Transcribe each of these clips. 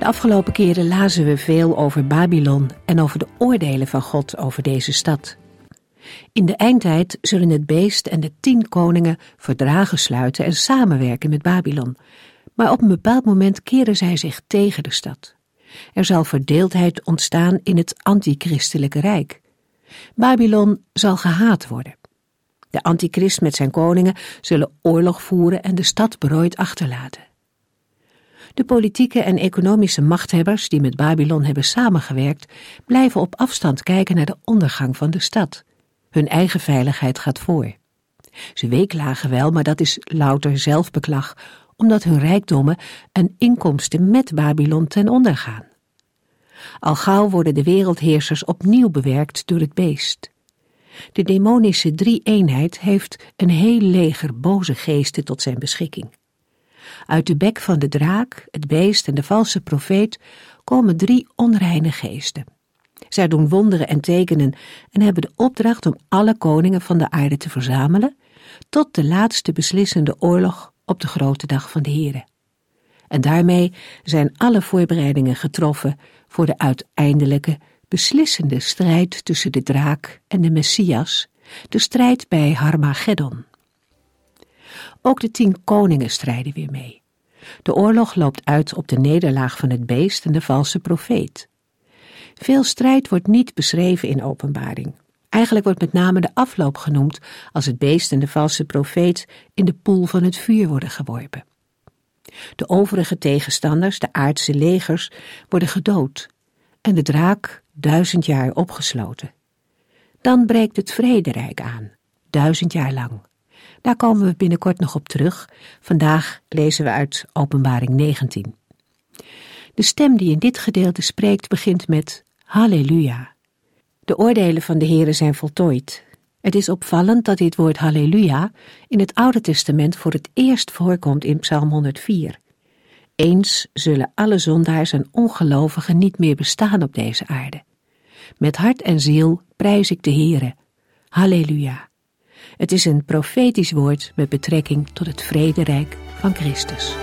De afgelopen keren lazen we veel over Babylon en over de oordelen van God over deze stad. In de eindtijd zullen het beest en de tien koningen verdragen sluiten en samenwerken met Babylon. Maar op een bepaald moment keren zij zich tegen de stad. Er zal verdeeldheid ontstaan in het antichristelijke rijk. Babylon zal gehaat worden. De antichrist met zijn koningen zullen oorlog voeren en de stad berooid achterlaten. De politieke en economische machthebbers die met Babylon hebben samengewerkt, blijven op afstand kijken naar de ondergang van de stad. Hun eigen veiligheid gaat voor. Ze weeklagen wel, maar dat is louter zelfbeklag, omdat hun rijkdommen en inkomsten met Babylon ten onder gaan. Al gauw worden de wereldheersers opnieuw bewerkt door het beest. De demonische drie-eenheid heeft een heel leger boze geesten tot zijn beschikking. Uit de bek van de draak, het beest en de valse profeet komen drie onreine geesten. Zij doen wonderen en tekenen en hebben de opdracht om alle koningen van de aarde te verzamelen tot de laatste beslissende oorlog op de grote dag van de Here. En daarmee zijn alle voorbereidingen getroffen voor de uiteindelijke beslissende strijd tussen de draak en de Messias, de strijd bij Harmageddon. Ook de tien koningen strijden weer mee. De oorlog loopt uit op de nederlaag van het beest en de valse profeet. Veel strijd wordt niet beschreven in openbaring. Eigenlijk wordt met name de afloop genoemd als het beest en de valse profeet in de poel van het vuur worden geworpen. De overige tegenstanders, de aardse legers, worden gedood en de draak duizend jaar opgesloten. Dan breekt het vrederijk aan, duizend jaar lang. Daar komen we binnenkort nog op terug. Vandaag lezen we uit Openbaring 19. De stem die in dit gedeelte spreekt begint met Halleluja. De oordelen van de Heere zijn voltooid. Het is opvallend dat dit woord Halleluja in het Oude Testament voor het eerst voorkomt in Psalm 104. Eens zullen alle zondaars en ongelovigen niet meer bestaan op deze aarde. Met hart en ziel prijs ik de Heere. Halleluja. Het is een profetisch woord met betrekking tot het vrederijk van Christus.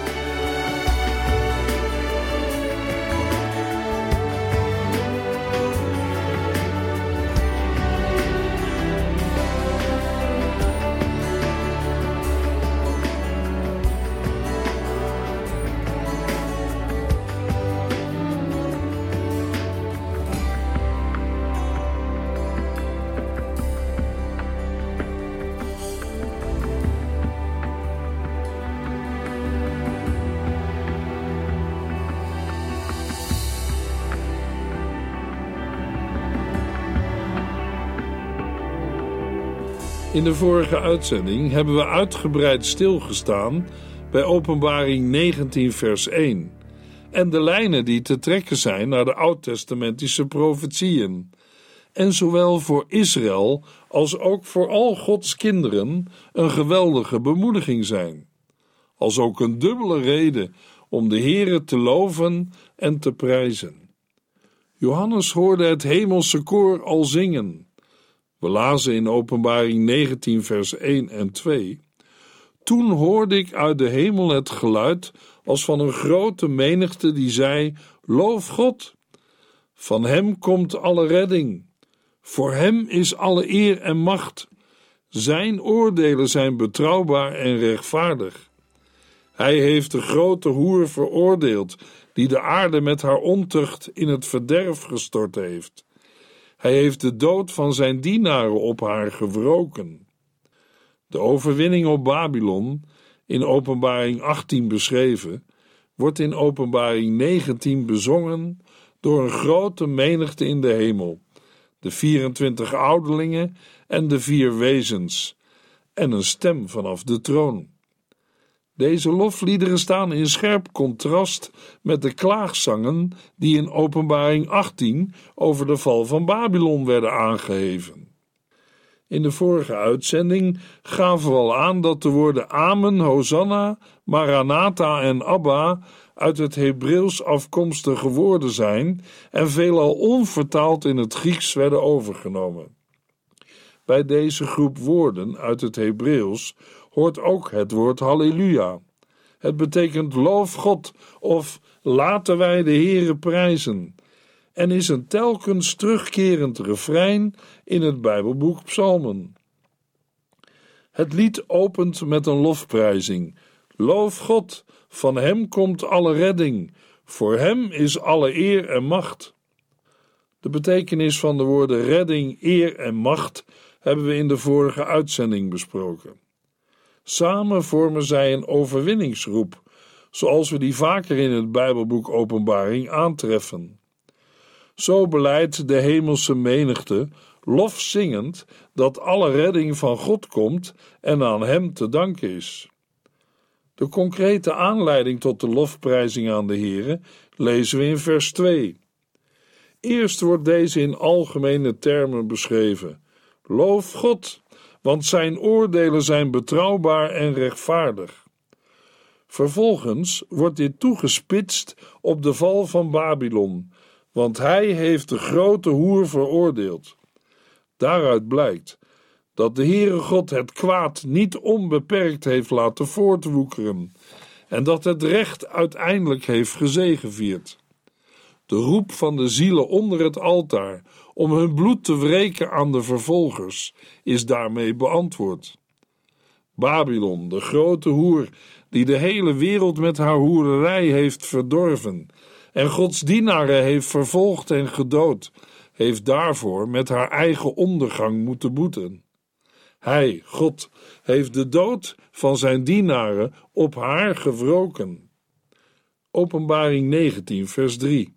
In de vorige uitzending hebben we uitgebreid stilgestaan bij Openbaring 19, vers 1 en de lijnen die te trekken zijn naar de oud-testamentische profetieën. En zowel voor Israël als ook voor al Gods kinderen een geweldige bemoediging zijn. Als ook een dubbele reden om de Heere te loven en te prijzen. Johannes hoorde het hemelse koor al zingen. We lazen in Openbaring 19, vers 1 en 2. Toen hoorde ik uit de hemel het geluid als van een grote menigte die zei: Loof God! Van hem komt alle redding. Voor hem is alle eer en macht. Zijn oordelen zijn betrouwbaar en rechtvaardig. Hij heeft de grote hoer veroordeeld, die de aarde met haar ontucht in het verderf gestort heeft. Hij heeft de dood van zijn dienaren op haar gewroken. De overwinning op Babylon, in Openbaring 18 beschreven, wordt in Openbaring 19 bezongen door een grote menigte in de hemel, de 24 ouderlingen en de vier wezens, en een stem vanaf de troon. Deze lofliederen staan in scherp contrast met de klaagzangen die in Openbaring 18 over de val van Babylon werden aangeheven. In de vorige uitzending gaven we al aan dat de woorden Amen, Hosanna, Maranatha en Abba uit het Hebreeuws afkomstige woorden zijn en veelal onvertaald in het Grieks werden overgenomen. Bij deze groep woorden uit het Hebreeuws hoort ook het woord Halleluja. Het betekent loof God of laten wij de Heere prijzen en is een telkens terugkerend refrein in het Bijbelboek Psalmen. Het lied opent met een lofprijzing. Loof God, van Hem komt alle redding, voor Hem is alle eer en macht. De betekenis van de woorden redding, eer en macht hebben we in de vorige uitzending besproken. Samen vormen zij een overwinningsgroep, zoals we die vaker in het Bijbelboek Openbaring aantreffen. Zo beleidt de hemelse menigte, lofzingend, dat alle redding van God komt en aan Hem te danken is. De concrete aanleiding tot de lofprijzing aan de Here lezen we in vers 2. Eerst wordt deze in algemene termen beschreven. Loof God, want zijn oordelen zijn betrouwbaar en rechtvaardig. Vervolgens wordt dit toegespitst op de val van Babylon, want hij heeft de grote hoer veroordeeld. Daaruit blijkt dat de Heere God het kwaad niet onbeperkt heeft laten voortwoekeren en dat het recht uiteindelijk heeft gezegevierd. De roep van de zielen onder het altaar om hun bloed te wreken aan de vervolgers is daarmee beantwoord. Babylon, de grote hoer, die de hele wereld met haar hoererij heeft verdorven en Gods dienaren heeft vervolgd en gedood, heeft daarvoor met haar eigen ondergang moeten boeten. Hij, God, heeft de dood van zijn dienaren op haar gewroken. Openbaring 19, vers 3.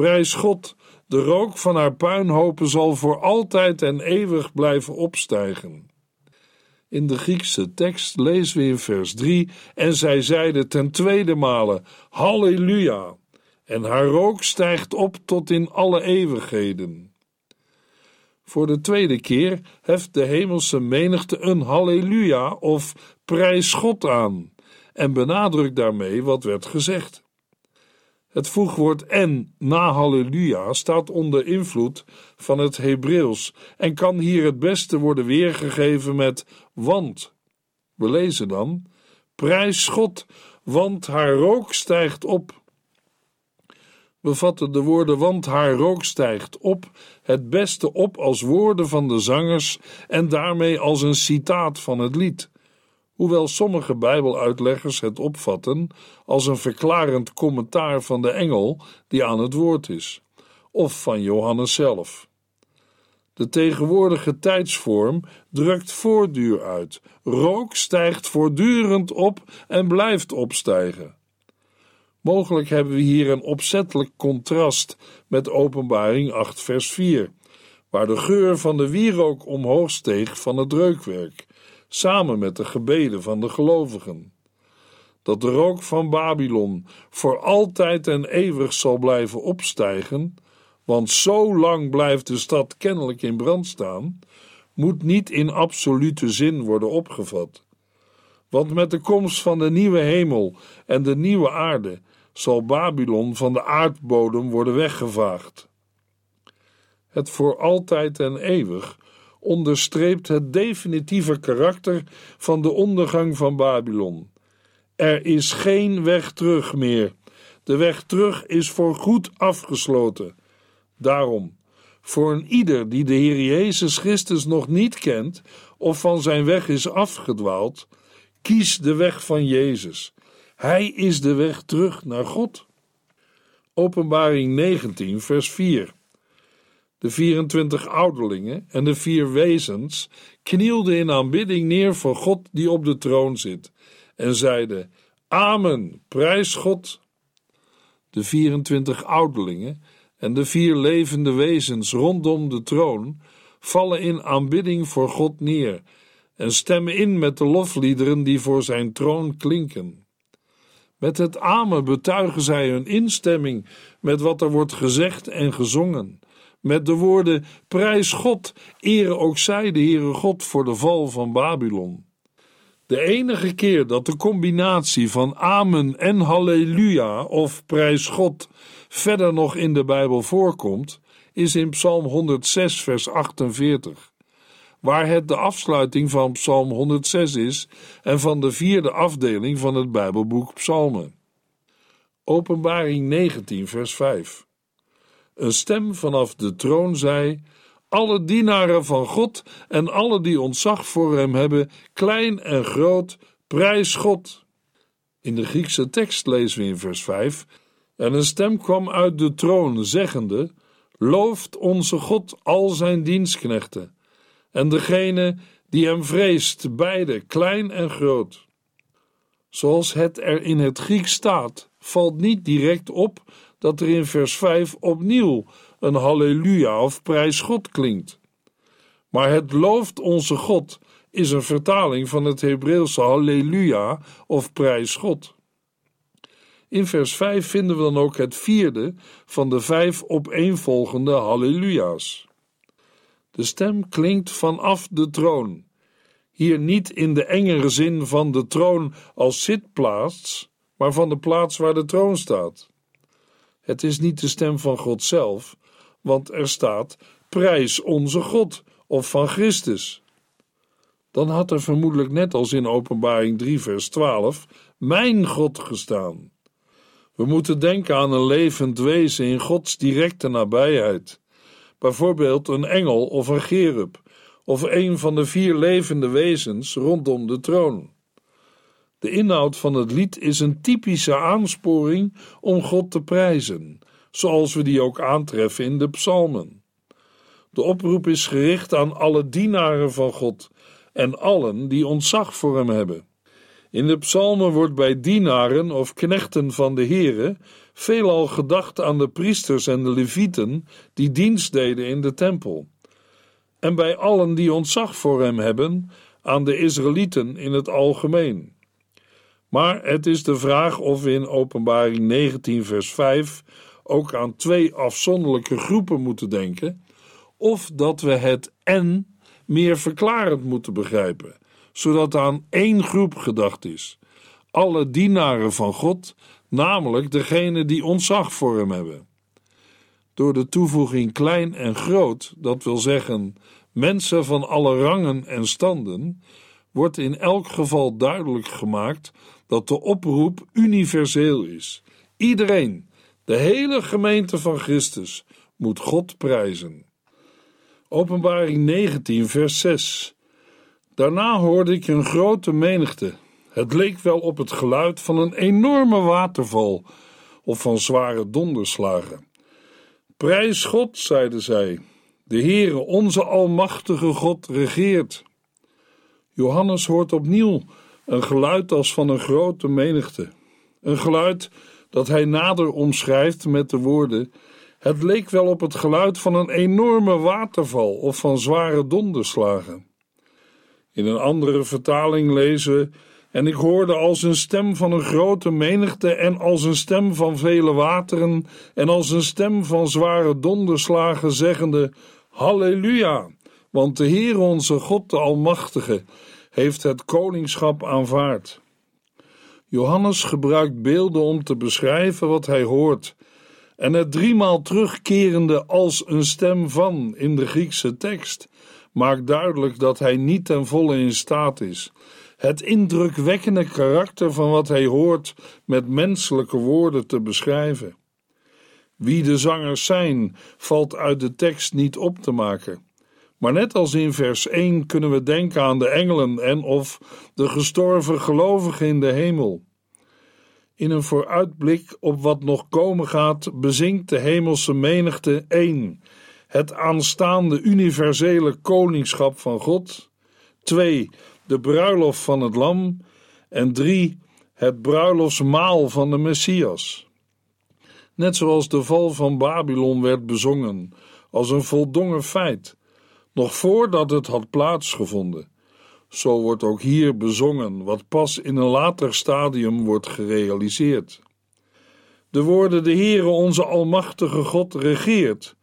Prijs God, de rook van haar puinhopen zal voor altijd en eeuwig blijven opstijgen. In de Griekse tekst lezen we in vers 3: En zij zeiden ten tweede male: Halleluja! En haar rook stijgt op tot in alle eeuwigheden. Voor de tweede keer heft de hemelse menigte een halleluja of prijs God aan en benadrukt daarmee wat werd gezegd. Het voegwoord en na halleluja staat onder invloed van het Hebreeuws en kan hier het beste worden weergegeven met want. We lezen dan: Prijs God, want haar rook stijgt op. We vatten de woorden want haar rook stijgt op het beste op als woorden van de zangers en daarmee als een citaat van het lied hoewel sommige Bijbeluitleggers het opvatten als een verklarend commentaar van de engel die aan het woord is, of van Johannes zelf. De tegenwoordige tijdsvorm drukt voortduur uit. Rook stijgt voortdurend op en blijft opstijgen. Mogelijk hebben we hier een opzettelijk contrast met Openbaring 8, vers 4, waar de geur van de wierook omhoog steeg van het reukwerk samen met de gebeden van de gelovigen. Dat de rook van Babylon voor altijd en eeuwig zal blijven opstijgen, want zo lang blijft de stad kennelijk in brand staan, moet niet in absolute zin worden opgevat. Want met de komst van de nieuwe hemel en de nieuwe aarde zal Babylon van de aardbodem worden weggevaagd. Het voor altijd en eeuwig onderstreept het definitieve karakter van de ondergang van Babylon. Er is geen weg terug meer. De weg terug is voorgoed afgesloten. Daarom, voor een ieder die de Heer Jezus Christus nog niet kent of van zijn weg is afgedwaald, kies de weg van Jezus. Hij is de weg terug naar God. Openbaring 19, vers 4. De 24 ouderlingen en de vier wezens knielden in aanbidding neer voor God die op de troon zit en zeiden: Amen, prijs God. De 24 ouderlingen en de vier levende wezens rondom de troon vallen in aanbidding voor God neer en stemmen in met de lofliederen die voor zijn troon klinken. Met het amen betuigen zij hun instemming met wat er wordt gezegd en gezongen. Met de woorden: Prijs God, ere ook zij de Heere God voor de val van Babylon. De enige keer dat de combinatie van Amen en Halleluja of Prijs God verder nog in de Bijbel voorkomt, is in Psalm 106, vers 48, waar het de afsluiting van Psalm 106 is en van de vierde afdeling van het Bijbelboek Psalmen. Openbaring 19, vers 5. Een stem vanaf de troon zei: Alle dienaren van God en alle die ontzag voor hem hebben, klein en groot, prijs God. In de Griekse tekst lezen we in vers 5: En een stem kwam uit de troon, zeggende: Looft onze God al zijn dienstknechten, en degene die hem vreest, beide, klein en groot. Zoals het er in het Grieks staat, valt niet direct op dat er in vers 5 opnieuw een halleluja of prijs God klinkt. Maar het looft onze God is een vertaling van het Hebreeuwse halleluja of prijs God. In vers 5 vinden we dan ook het vierde van de vijf opeenvolgende halleluja's. De stem klinkt vanaf de troon. Hier niet in de engere zin van de troon als zitplaats, maar van de plaats waar de troon staat. Het is niet de stem van God zelf, want er staat: Prijs onze God of van Christus. Dan had er vermoedelijk net als in Openbaring 3, vers 12, Mijn God gestaan. We moeten denken aan een levend wezen in Gods directe nabijheid. Bijvoorbeeld een engel of een gerub, of een van de vier levende wezens rondom de troon. De inhoud van het lied is een typische aansporing om God te prijzen, zoals we die ook aantreffen in de psalmen. De oproep is gericht aan alle dienaren van God en allen die ontzag voor hem hebben. In de psalmen wordt bij dienaren of knechten van de Here veelal gedacht aan de priesters en de levieten die dienst deden in de tempel. En bij allen die ontzag voor hem hebben, aan de Israëlieten in het algemeen. Maar het is de vraag of we in Openbaring 19, vers 5 ook aan twee afzonderlijke groepen moeten denken, of dat we het en meer verklarend moeten begrijpen zodat aan één groep gedacht is: alle dienaren van God, namelijk degene die ontzag voor hem hebben. Door de toevoeging klein en groot, dat wil zeggen mensen van alle rangen en standen, wordt in elk geval duidelijk gemaakt dat de oproep universeel is. Iedereen, de hele gemeente van Christus, moet God prijzen. Openbaring 19, vers 6. Daarna hoorde ik een grote menigte. Het leek wel op het geluid van een enorme waterval of van zware donderslagen. Prijs God, zeiden zij, de Heere, onze Almachtige God, regeert. Johannes hoort opnieuw een geluid als van een grote menigte. Een geluid dat hij nader omschrijft met de woorden: Het leek wel op het geluid van een enorme waterval of van zware donderslagen. In een andere vertaling lezen En ik hoorde als een stem van een grote menigte, en als een stem van vele wateren, en als een stem van zware donderslagen, zeggende: Halleluja! Want de Heer onze God, de Almachtige, heeft het koningschap aanvaard. Johannes gebruikt beelden om te beschrijven wat hij hoort, en het driemaal terugkerende als een stem van in de Griekse tekst maakt duidelijk dat hij niet ten volle in staat is het indrukwekkende karakter van wat hij hoort met menselijke woorden te beschrijven. Wie de zangers zijn, valt uit de tekst niet op te maken. Maar net als in vers 1 kunnen we denken aan de engelen en of de gestorven gelovigen in de hemel. In een vooruitblik op wat nog komen gaat, bezinkt de hemelse menigte één het aanstaande universele koningschap van God. 2. De bruiloft van het Lam. En 3. Het bruiloftsmaal van de Messias. Net zoals de val van Babylon werd bezongen als een voldongen feit, nog voordat het had plaatsgevonden. Zo wordt ook hier bezongen wat pas in een later stadium wordt gerealiseerd. De woorden de Heere onze almachtige God regeert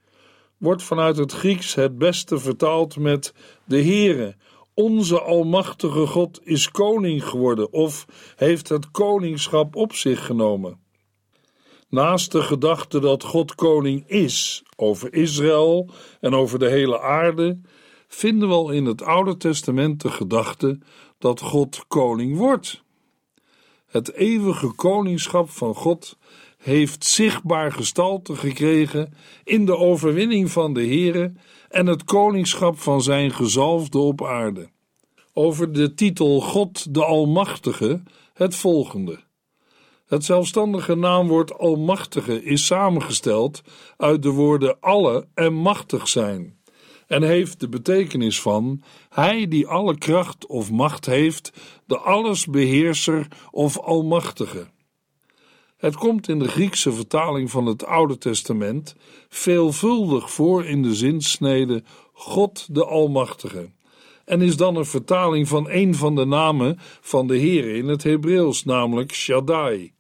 wordt vanuit het Grieks het beste vertaald met de Heere, onze almachtige God is koning geworden of heeft het koningschap op zich genomen. Naast de gedachte dat God koning is over Israël en over de hele aarde, vinden we al in het Oude Testament de gedachte dat God koning wordt. Het eeuwige koningschap van God heeft zichtbaar gestalte gekregen in de overwinning van de Heere en het koningschap van zijn gezalfde op aarde. Over de titel God de Almachtige het volgende. Het zelfstandige naamwoord Almachtige is samengesteld uit de woorden alle en machtig zijn en heeft de betekenis van Hij die alle kracht of macht heeft, de allesbeheerser of Almachtige. Het komt in de Griekse vertaling van het Oude Testament veelvuldig voor in de zinsnede God de Almachtige en is dan een vertaling van een van de namen van de Heer in het Hebreeuws, namelijk Shaddai.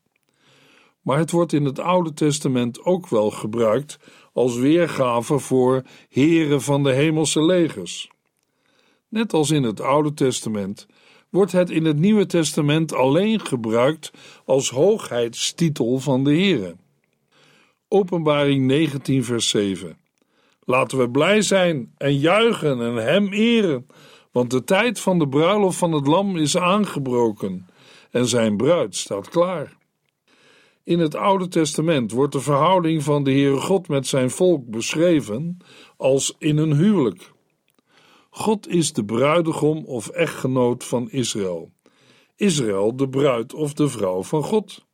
Maar het wordt in het Oude Testament ook wel gebruikt als weergave voor heren van de hemelse legers. Net als in het Oude Testament wordt het in het Nieuwe Testament alleen gebruikt als hoogheidstitel van de Heere. Openbaring 19 vers 7 Laten we blij zijn en juichen en Hem eren, want de tijd van de bruiloft van het lam is aangebroken en zijn bruid staat klaar. In het Oude Testament wordt de verhouding van de Heere God met zijn volk beschreven als in een huwelijk. God is de bruidegom of echtgenoot van Israël. Israël de bruid of de vrouw van God.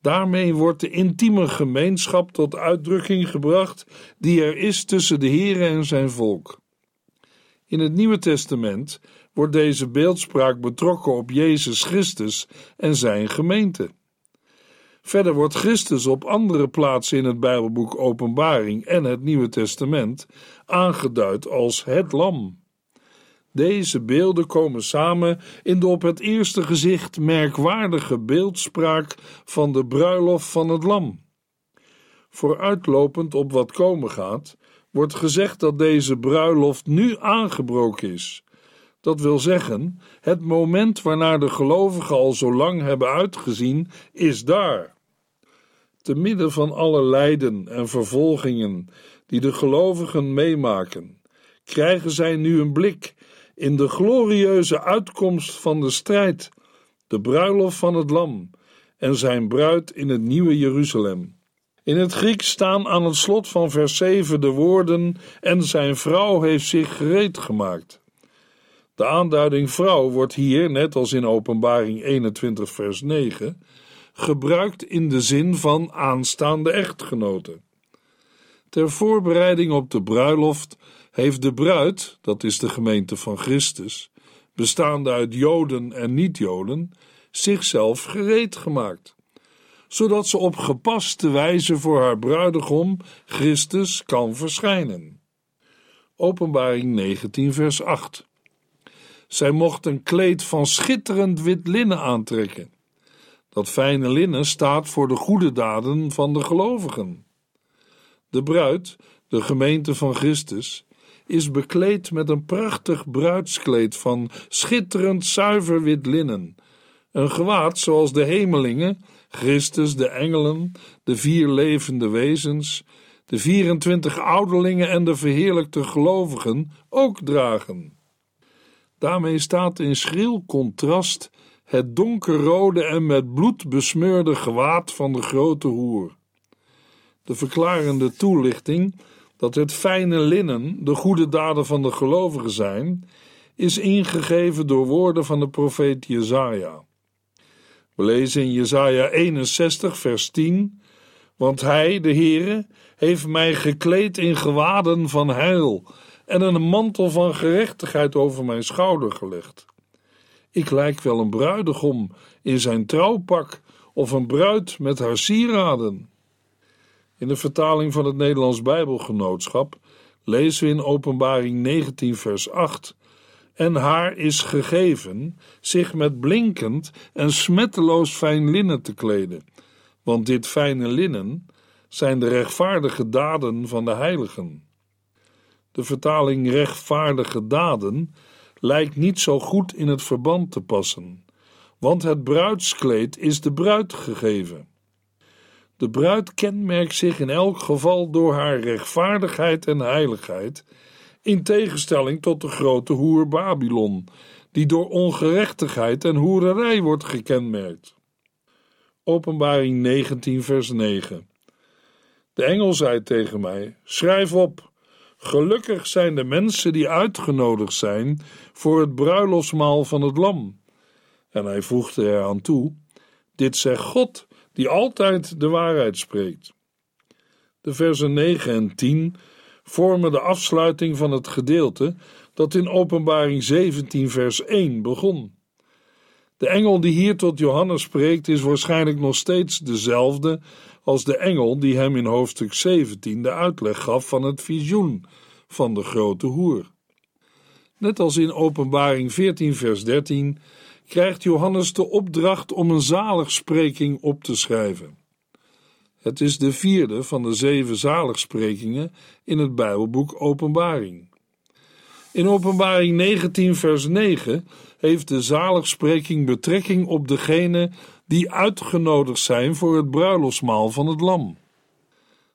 Daarmee wordt de intieme gemeenschap tot uitdrukking gebracht die er is tussen de Heere en zijn volk. In het Nieuwe Testament wordt deze beeldspraak betrokken op Jezus Christus en zijn gemeente. Verder wordt Christus op andere plaatsen in het Bijbelboek Openbaring en het Nieuwe Testament aangeduid als het Lam. Deze beelden komen samen in de op het eerste gezicht merkwaardige beeldspraak van de bruiloft van het Lam. Vooruitlopend op wat komen gaat, wordt gezegd dat deze bruiloft nu aangebroken is. Dat wil zeggen, het moment waarnaar de gelovigen al zo lang hebben uitgezien, is daar. Te midden van alle lijden en vervolgingen die de gelovigen meemaken, krijgen zij nu een blik in de glorieuze uitkomst van de strijd, de bruiloft van het Lam en zijn bruid in het nieuwe Jeruzalem. In het Grieks staan aan het slot van vers 7 de woorden: En zijn vrouw heeft zich gereed gemaakt. De aanduiding vrouw wordt hier, net als in Openbaring 21, vers 9, gebruikt in de zin van aanstaande echtgenoten. Ter voorbereiding op de bruiloft heeft de bruid, dat is de gemeente van Christus, bestaande uit Joden en niet-Joden, zichzelf gereed gemaakt, zodat ze op gepaste wijze voor haar bruidegom Christus kan verschijnen. Openbaring 19, vers 8. Zij mocht een kleed van schitterend wit linnen aantrekken. Dat fijne linnen staat voor de goede daden van de gelovigen. De bruid, de gemeente van Christus, is bekleed met een prachtig bruidskleed van schitterend zuiver wit linnen, een gewaad zoals de hemelingen, Christus, de engelen, de vier levende wezens, de 24 ouderlingen en de verheerlijkte gelovigen ook dragen. Daarmee staat in schril contrast het donkerrode en met bloed besmeurde gewaad van de grote hoer. De verklarende toelichting dat het fijne linnen de goede daden van de gelovigen zijn, is ingegeven door woorden van de profeet Jezaja. We lezen in Jezaja 61 vers 10 Want hij, de Heere, heeft mij gekleed in gewaden van heil en een mantel van gerechtigheid over mijn schouder gelegd. Ik lijk wel een bruidegom in zijn trouwpak of een bruid met haar sieraden. In de vertaling van het Nederlands Bijbelgenootschap lezen we in Openbaring 19, vers 8: En haar is gegeven zich met blinkend en smetteloos fijn linnen te kleden, want dit fijne linnen zijn de rechtvaardige daden van de heiligen. De vertaling rechtvaardige daden lijkt niet zo goed in het verband te passen, want het bruidskleed is de bruid gegeven. De bruid kenmerkt zich in elk geval door haar rechtvaardigheid en heiligheid, in tegenstelling tot de grote hoer Babylon, die door ongerechtigheid en hoererij wordt gekenmerkt. Openbaring 19, vers 9. De engel zei tegen mij: Schrijf op. Gelukkig zijn de mensen die uitgenodigd zijn voor het bruiloftsmaal van het Lam. En hij voegde eraan toe: Dit zegt God, die altijd de waarheid spreekt. De versen 9 en 10 vormen de afsluiting van het gedeelte dat in Openbaring 17, vers 1 begon. De engel die hier tot Johannes spreekt, is waarschijnlijk nog steeds dezelfde als de engel die hem in hoofdstuk 17 de uitleg gaf van het visioen van de grote hoer. Net als in Openbaring 14, vers 13 krijgt Johannes de opdracht om een zaligspreking op te schrijven. Het is de vierde van de zeven zaligsprekingen in het Bijbelboek Openbaring. In Openbaring 19, vers 9 heeft de zaligspreking betrekking op degene die uitgenodigd zijn voor het bruiloftsmaal van het Lam.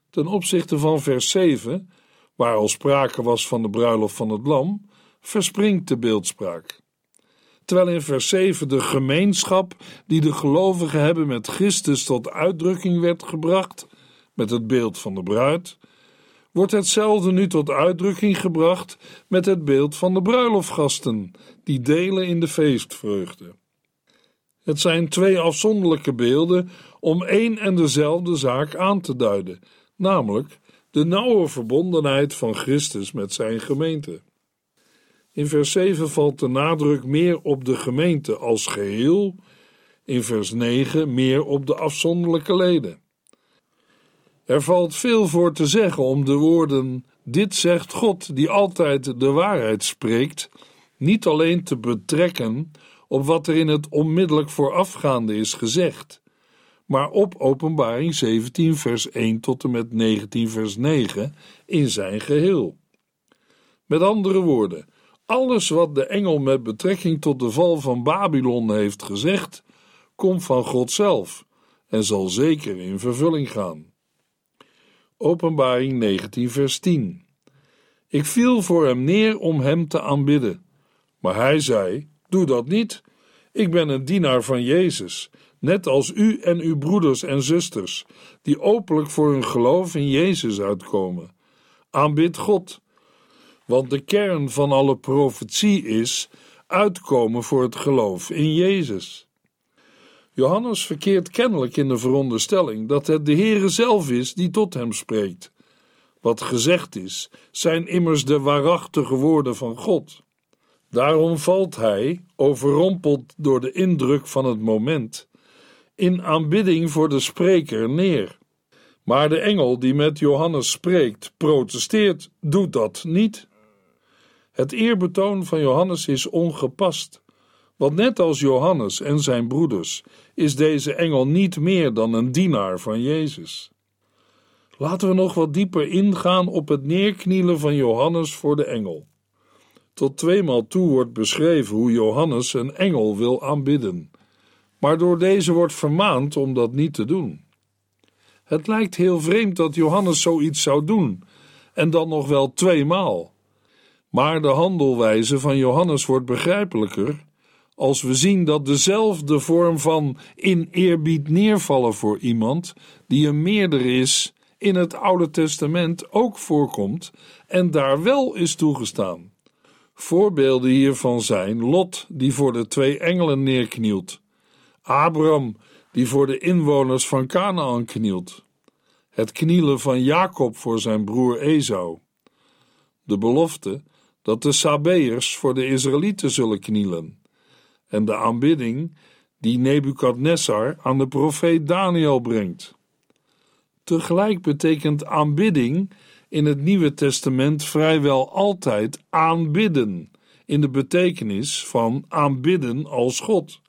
Ten opzichte van vers 7, waar al sprake was van de bruiloft van het Lam, verspringt de beeldspraak. Terwijl in vers 7 de gemeenschap die de gelovigen hebben met Christus tot uitdrukking werd gebracht, met het beeld van de bruid, wordt hetzelfde nu tot uitdrukking gebracht met het beeld van de bruiloftgasten, die delen in de feestvreugde. Het zijn twee afzonderlijke beelden om één en dezelfde zaak aan te duiden, namelijk de nauwe verbondenheid van Christus met zijn gemeente. In vers 7 valt de nadruk meer op de gemeente als geheel, in vers 9 meer op de afzonderlijke leden. Er valt veel voor te zeggen om de woorden: Dit zegt God, die altijd de waarheid spreekt, niet alleen te betrekken op wat er in het onmiddellijk voorafgaande is gezegd, maar op Openbaring 17, vers 1 tot en met 19, vers 9 in zijn geheel. Met andere woorden, alles wat de engel met betrekking tot de val van Babylon heeft gezegd, komt van God zelf en zal zeker in vervulling gaan. Openbaring 19, vers 10. Ik viel voor hem neer om hem te aanbidden. Maar hij zei: Doe dat niet. Ik ben een dienaar van Jezus, net als u en uw broeders en zusters, die openlijk voor hun geloof in Jezus uitkomen. Aanbid God. Want de kern van alle profetie is uitkomen voor het geloof in Jezus. Johannes verkeert kennelijk in de veronderstelling dat het de Heere zelf is die tot hem spreekt. Wat gezegd is, zijn immers de waarachtige woorden van God. Daarom valt hij, overrompeld door de indruk van het moment, in aanbidding voor de spreker neer. Maar de engel die met Johannes spreekt, protesteert, doet dat niet. Het eerbetoon van Johannes is ongepast. Want net als Johannes en zijn broeders is deze engel niet meer dan een dienaar van Jezus. Laten we nog wat dieper ingaan op het neerknielen van Johannes voor de engel. Tot tweemaal toe wordt beschreven hoe Johannes een engel wil aanbidden, maar door deze wordt vermaand om dat niet te doen. Het lijkt heel vreemd dat Johannes zoiets zou doen, en dan nog wel tweemaal. Maar de handelwijze van Johannes wordt begrijpelijker als we zien dat dezelfde vorm van in eerbied neervallen voor iemand, die een meerder is, in het Oude Testament ook voorkomt en daar wel is toegestaan. Voorbeelden hiervan zijn Lot, die voor de twee engelen neerknielt, Abraham, die voor de inwoners van Canaan knielt, het knielen van Jacob voor zijn broer Esau, de belofte dat de Sabeërs voor de Israëlieten zullen knielen. En de aanbidding die Nebukadnessar aan de profeet Daniel brengt. Tegelijk betekent aanbidding in het Nieuwe Testament vrijwel altijd aanbidden in de betekenis van aanbidden als God.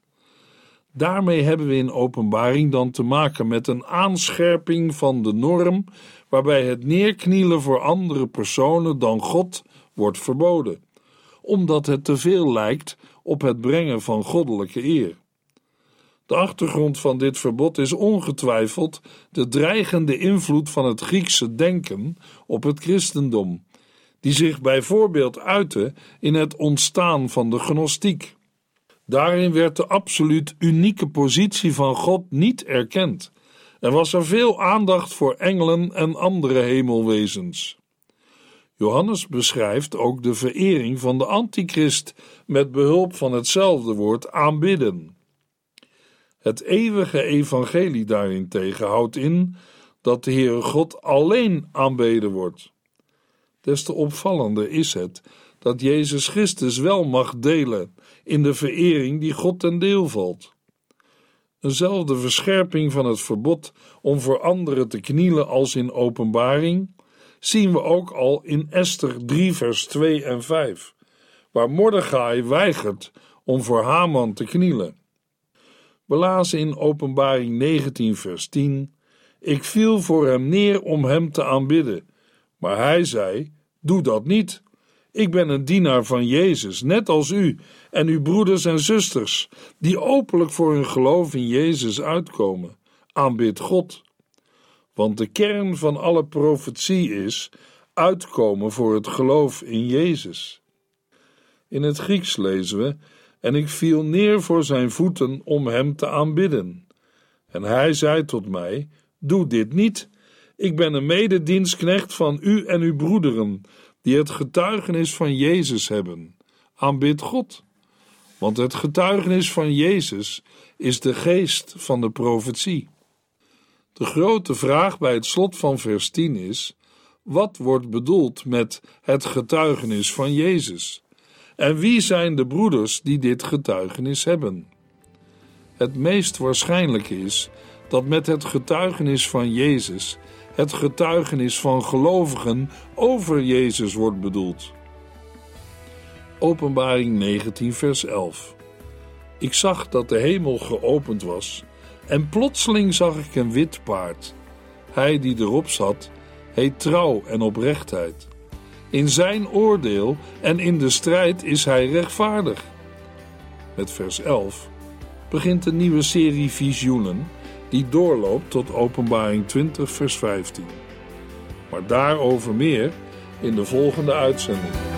Daarmee hebben we in openbaring dan te maken met een aanscherping van de norm, waarbij het neerknielen voor andere personen dan God wordt verboden, omdat het te veel lijkt op het brengen van goddelijke eer. De achtergrond van dit verbod is ongetwijfeld de dreigende invloed van het Griekse denken op het christendom, die zich bijvoorbeeld uitte in het ontstaan van de gnostiek. Daarin werd de absoluut unieke positie van God niet erkend en was er veel aandacht voor engelen en andere hemelwezens. Johannes beschrijft ook de verering van de antichrist met behulp van hetzelfde woord aanbidden. Het eeuwige evangelie daarentegen houdt in dat de Heere God alleen aanbeden wordt. Des te opvallender is het dat Jezus Christus wel mag delen in de verering die God ten deel valt. Eenzelfde verscherping van het verbod om voor anderen te knielen als in openbaring zien we ook al in Esther 3 vers 2 en 5, waar Mordechai weigert om voor Haman te knielen. We lazen in Openbaring 19, vers 10: Ik viel voor hem neer om hem te aanbidden. Maar hij zei: Doe dat niet. Ik ben een dienaar van Jezus, net als u en uw broeders en zusters, die openlijk voor hun geloof in Jezus uitkomen. Aanbid God. Want de kern van alle profetie is uitkomen voor het geloof in Jezus. In het Grieks lezen we en ik viel neer voor zijn voeten om hem te aanbidden. En hij zei tot mij: Doe dit niet. Ik ben een mededienstknecht van u en uw broederen, die het getuigenis van Jezus hebben. Aanbid God. Want het getuigenis van Jezus is de geest van de profetie. De grote vraag bij het slot van vers 10 is: wat wordt bedoeld met het getuigenis van Jezus? En wie zijn de broeders die dit getuigenis hebben? Het meest waarschijnlijke is dat met het getuigenis van Jezus het getuigenis van gelovigen over Jezus wordt bedoeld. Openbaring 19, vers 11. Ik zag dat de hemel geopend was, en plotseling zag ik een wit paard. Hij die erop zat, heet trouw en oprechtheid. In zijn oordeel en in de strijd is hij rechtvaardig. Met vers 11 begint een nieuwe serie visioenen die doorloopt tot Openbaring 20, vers 15. Maar daarover meer in de volgende uitzending.